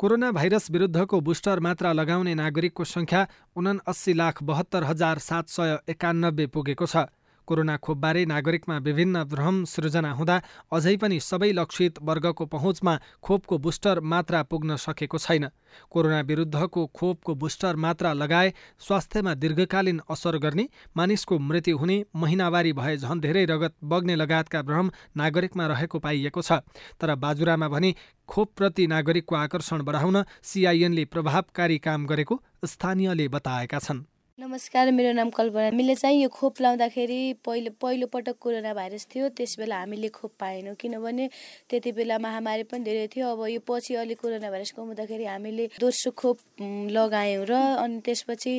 Corona virus विरुद्धको booster मात्रा लगाउने नागरिकको सङ्ख्या उनाअसी लाख बहत्तर हजार सात सय एकानब्बे पुगेको छ। कोरोना खोपबारे नागरिकमा विभिन्न भ्रम सृजना हुँदा अझै पनि सबै लक्षित वर्गको पहुँचमा खोपको बुस्टर मात्रा पुग्न सकेको छैन। कोरोना विरुद्धको खोपको बुस्टर मात्रा लगाए स्वास्थ्यमा दीर्घकालीन असर गर्ने मानिसको मृत्यु हुने महिनावारी भए झन् धेरै रगत बग्ने लगायतका भ्रम नागरिकमा रहेको पाइएको छ। तर बाजुरामा भने खोपप्रति नागरिकको आकर्षण बढाउन सिआइएनले प्रभावकारी काम गरेको स्थानीयले बताएका छन्। नमस्कार मेरो नाम कल्पना। हामीले चाहिँ यो खोप लाउँदाखेरि पहिलो पहिलो पटक कोरोना भाइरस थियो त्यस बेला हामीले खोप पाएनौँ। किनभने त्यति बेला महामारी पनि धेरै थियो। अब यो पछि अलिक कोरोना भाइरस कमाउँदाखेरि हामीले दोस्रो खोप लगायौँ र अनि त्यसपछि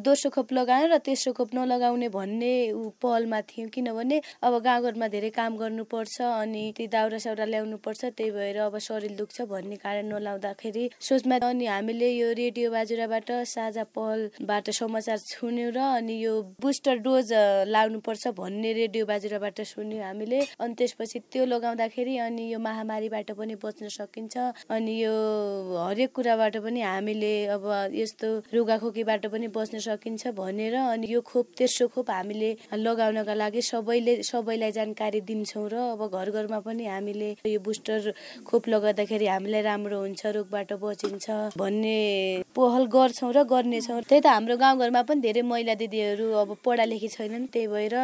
दोस्रो खोप लगायौँ र तेस्रो खोप नलगाउने भन्ने पहलमा थियौँ। किनभने अब गाउँघरमा धेरै काम गर्नुपर्छ अनि ती दाउरा साउरा ल्याउनु पर्छ त्यही भएर अब शरीर दुख्छ भन्ने कारण नलाउँदाखेरि सोचमा अनि हामीले यो रेडियो बाजुराबाट साझा पहलबाट समाचार सुन्यौँ र अनि यो बुस्टर डोज लाग्नुपर्छ भन्ने रेडियो बाजुराबाट सुन्यौँ हामीले। अनि त्यसपछि त्यो लगाउँदाखेरि अनि यो महामारीबाट पनि बच्न सकिन्छ। अनि यो हरेक कुराबाट पनि हामीले अब यस्तो रुगाखोकीबाट पनि बच्न सकिन्छ भनेर अनि यो खोप तेस्रो खोप हामीले लगाउनका लागि सबैले सबैलाई जानकारी दिन्छौँ र अब घर घरमा पनि हामीले यो बुस्टर खोप लगाउँदाखेरि हामीलाई राम्रो हुन्छ रोगबाट बचिन्छ भन्ने पहल गर्छौँ र गर्नेछौँ। त्यही त हाम्रो गाउँघरमा पनि धेरै महिला दिदीहरू अब पढालेखी छैनन् त्यही भएर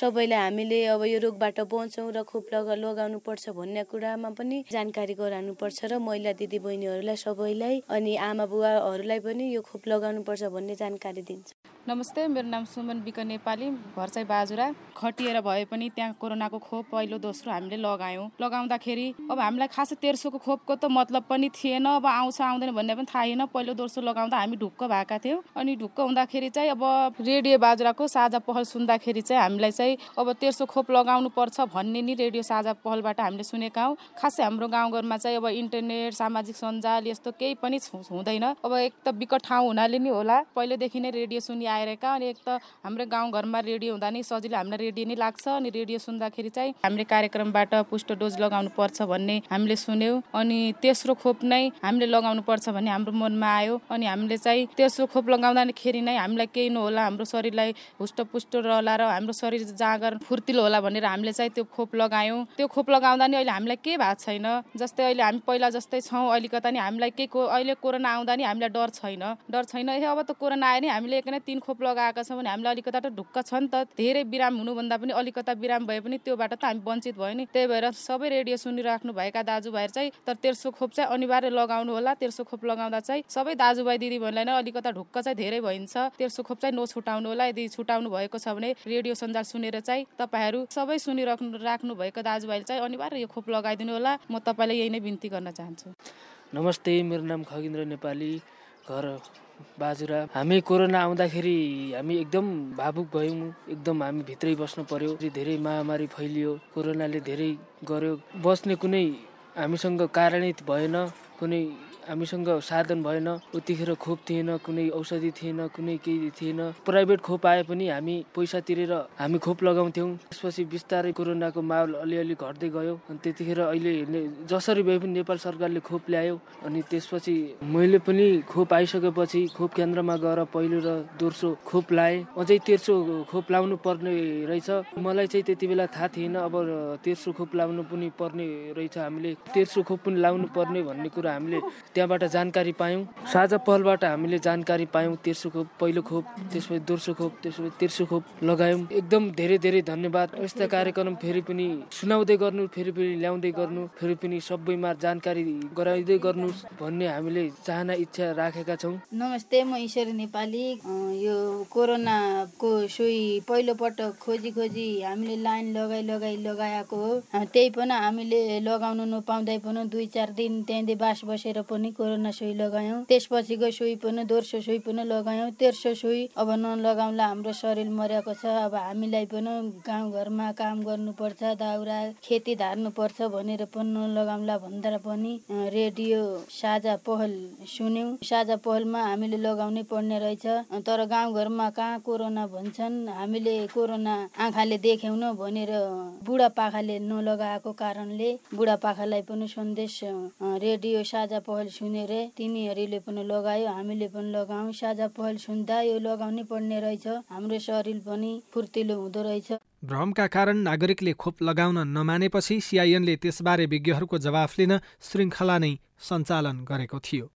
सबैलाई हामीले अब यो रोगबाट बचौँ र खोप लगा लगाउनु पर्छ भन्ने कुरामा पनि जानकारी गराउनुपर्छ र महिला दिदी बहिनीहरूलाई सबैलाई अनि आमा बुवाहरूलाई पनि यो खोप लगाउनु पर्छ भन्ने जानकारी दिन्छ। नमस्ते मेरो नाम सुमन बिक नेपाली घर चाहिँ बाजुरा। खटिएर भए पनि त्यहाँ कोरोनाको खोप पहिलो दोस्रो हामीले लगायौँ। लगाउँदाखेरि अब हामीलाई खासै तेर्सोको खोपको त मतलब पनि थिएन अब आउँछ आउँदैन भन्ने पनि थाहा छैन पहिलो दोस्रो लगाउँदा हामी ढुक्क भएका थियौँ। अनि ढुक्क हुँदाखेरि चाहिँ अब रेडियो बाजुराको साझा पहल सुन्दाखेरि चाहिँ हामीलाई चाहिँ अब तेर्सो खोप लगाउनु पर्छ भन्ने नि रेडियो साझा पहलबाट हामीले सुनेका हौँ। खासै हाम्रो गाउँघरमा चाहिँ अब इन्टरनेट सामाजिक सञ्जाल यस्तो केही पनि हुँदैन। अब एक त विकट ठाउँ हुनाले नि होला। पहिलेदेखि नै रेडियो सुनि आएका अनि एक त हाम्रो गाउँघरमा रेडियो हुँदा नि सजिलो हामीलाई रेडियो नै लाग्छ। अनि रेडियो सुन्दाखेरि चाहिँ हामीले कार्यक्रमबाट पुष्ट डोज लगाउनु पर्छ भन्ने हामीले सुन्यौँ। अनि तेस्रो खोप नै हामीले लगाउनु पर्छ भन्ने हाम्रो मनमा आयो। अनि हामीले चाहिँ तेस्रो खोप लगाउँदाखेरि नै हामीलाई केही नहोला। हाम्रो शरीरलाई हुष्टपुष्ट रहला र हाम्रो शरीर जाँगर फुर्तिलो होला भनेर हामीले चाहिँ त्यो खोप लगायौँ। त्यो खोप लगाउँदा नि अहिले हामीलाई केही भएको छैन? जस्तै अहिले हामी पहिला जस्तै छौँ अलिकता नि हामीलाई केही अहिले कोरोना आउँदा नि हामीलाई डर छैन। डर छैन। अब त कोरोना आयो नि हामीले एक नै तिन खोप लगाएका छौँ भने हामीलाई अलिकता त ढुक्क छ नि त। धेरै बिराम हुनुभन्दा पनि अलिकता बिराम भए पनि त्योबाट त हामी वञ्चित भयो नि। त्यही भएर सबै रेडियो सुनिराख्नु भएका दाजुभाइहरू चाहिँ तर तेर्सो खोप चाहिँ अनिवार्य लगाउनु होला। तेर्सो खोप लगाउँदा चाहिँ सबै दाजुभाइ दिदीबहिनीलाई नै अलिकता ढुक्क चाहिँ धेरै भइन्छ। तेर्सो खोप चाहिँ नछुटाउनु होला। यदि छुटाउनु भएको छ भने रेडियो सञ्जाल सुनेर चाहिँ तपाईँहरू सबै सुनिराख्नु राख्नु भएको दाजुभाइले चाहिँ अनिवार्य यो खोप लगाइदिनु होला। म तपाईँलाई यही नै बिन्ती गर्न चाहन्छु। नमस्ते मेरो नाम खगेन्द्र नेपाली। घर बाजुरा। हामी कोरोना आउँदाखेरि हामी एकदम भावुक भयौँ। एकदम हामी भित्रै बस्नु पर्यो। धेरै महामारी फैलियो। कोरोनाले धेरै गर्यो। बस्ने कुनै हामीसँग कारणै भएन। कुनै हामीसँग साधन भएन उतिखेर खोप थिएन कुनै औषधि थिएन कुनै केही थिएन। प्राइभेट खोप आए पनि हामी पैसा तिरेर हामी खोप लगाउँथ्यौँ। त्यसपछि बिस्तारै कोरोनाको माहौल अलिअलि घट्दै गयो। अनि त्यतिखेर अहिले जसरी भए पनि नेपाल सरकारले खोप ल्यायो। अनि त्यसपछि मैले पनि खोप आइसकेपछि खोप केन्द्रमा गएर पहिलो र दोस्रो खोप लाएँ। अझै तेर्सो खोप लाउनु पर्ने रहेछ। मलाई चाहिँ त्यति बेला थाहा थिएन। अब तेर्सो खोप लाउनु पनि पर्ने रहेछ। हामीले तेर्सो खोप पनि लाउनु पर्ने भन्ने कुरा हामीले त्यहाँबाट जानकारी पायौँ। साझा पहलबाट हामीले जानकारी पायौँ तेर्सो खोप पहिलो खोप त्यसपछि दोस्रो खोप त्यसपछि तेर्सो खोप लगायौँ। एकदम धेरै धेरै धन्यवाद। यस्ता कार्यक्रम फेरि पनि सुनाउँदै गर्नु फेरि पनि ल्याउँदै गर्नु फेरि पनि सबैमा जानकारी गराइँदै गर्नु भन्ने हामीले चाहना इच्छा राखेका छौँ। नमस्ते म ईश्वरी नेपाली। यो कोरोनाको सुई पहिलो पटक खोजी खोजी हामीले लाइन लगाइ लगाइ लगाएको हो। त्यही पनि हामीले लगाउनु नपाउँदै पनि दुई चार दिन त्यहाँदेखि बास बसेर पनि पनि कोरोना सुई लगायौँ। त्यसपछिको सुई पनि दोस्रो सुई पनि लगायौँ। तेर्सो सुई अब नलगाउँला हाम्रो शरीर मरेको छ। अब हामीलाई पनि गाउँघरमा काम गर्नुपर्छ दाउरा खेती धार्नुपर्छ भनेर पनि नलगाउँला भन्दा पनि रेडियो साझा पहल सुन्यौँ। साझा पहलमा हामीले लगाउनै पर्ने रहेछ। तर गाउँघरमा कहाँ कोरोना भन्छन्? हामीले कोरोना आँखाले देख्यौँ भनेर बुढापाखाले नलगाएको कारणले बुढापाखालाई पनि सन्देश रेडियो साझा पहल सुनेर तिनीहरूले पनि लगायो। हामीले पनि लगायौँ साझा पहल सुन्दा यो लगाउनै पर्ने रहेछ। हाम्रो शरीर पनि फुर्तिलो हुँदो रहेछ। भ्रमका कारण नागरिकले खोप लगाउन नमानेपछि सिआइएनले त्यसबारे विज्ञहरूको जवाफ लिन श्रृङ्खला नै सञ्चालन गरेको थियो।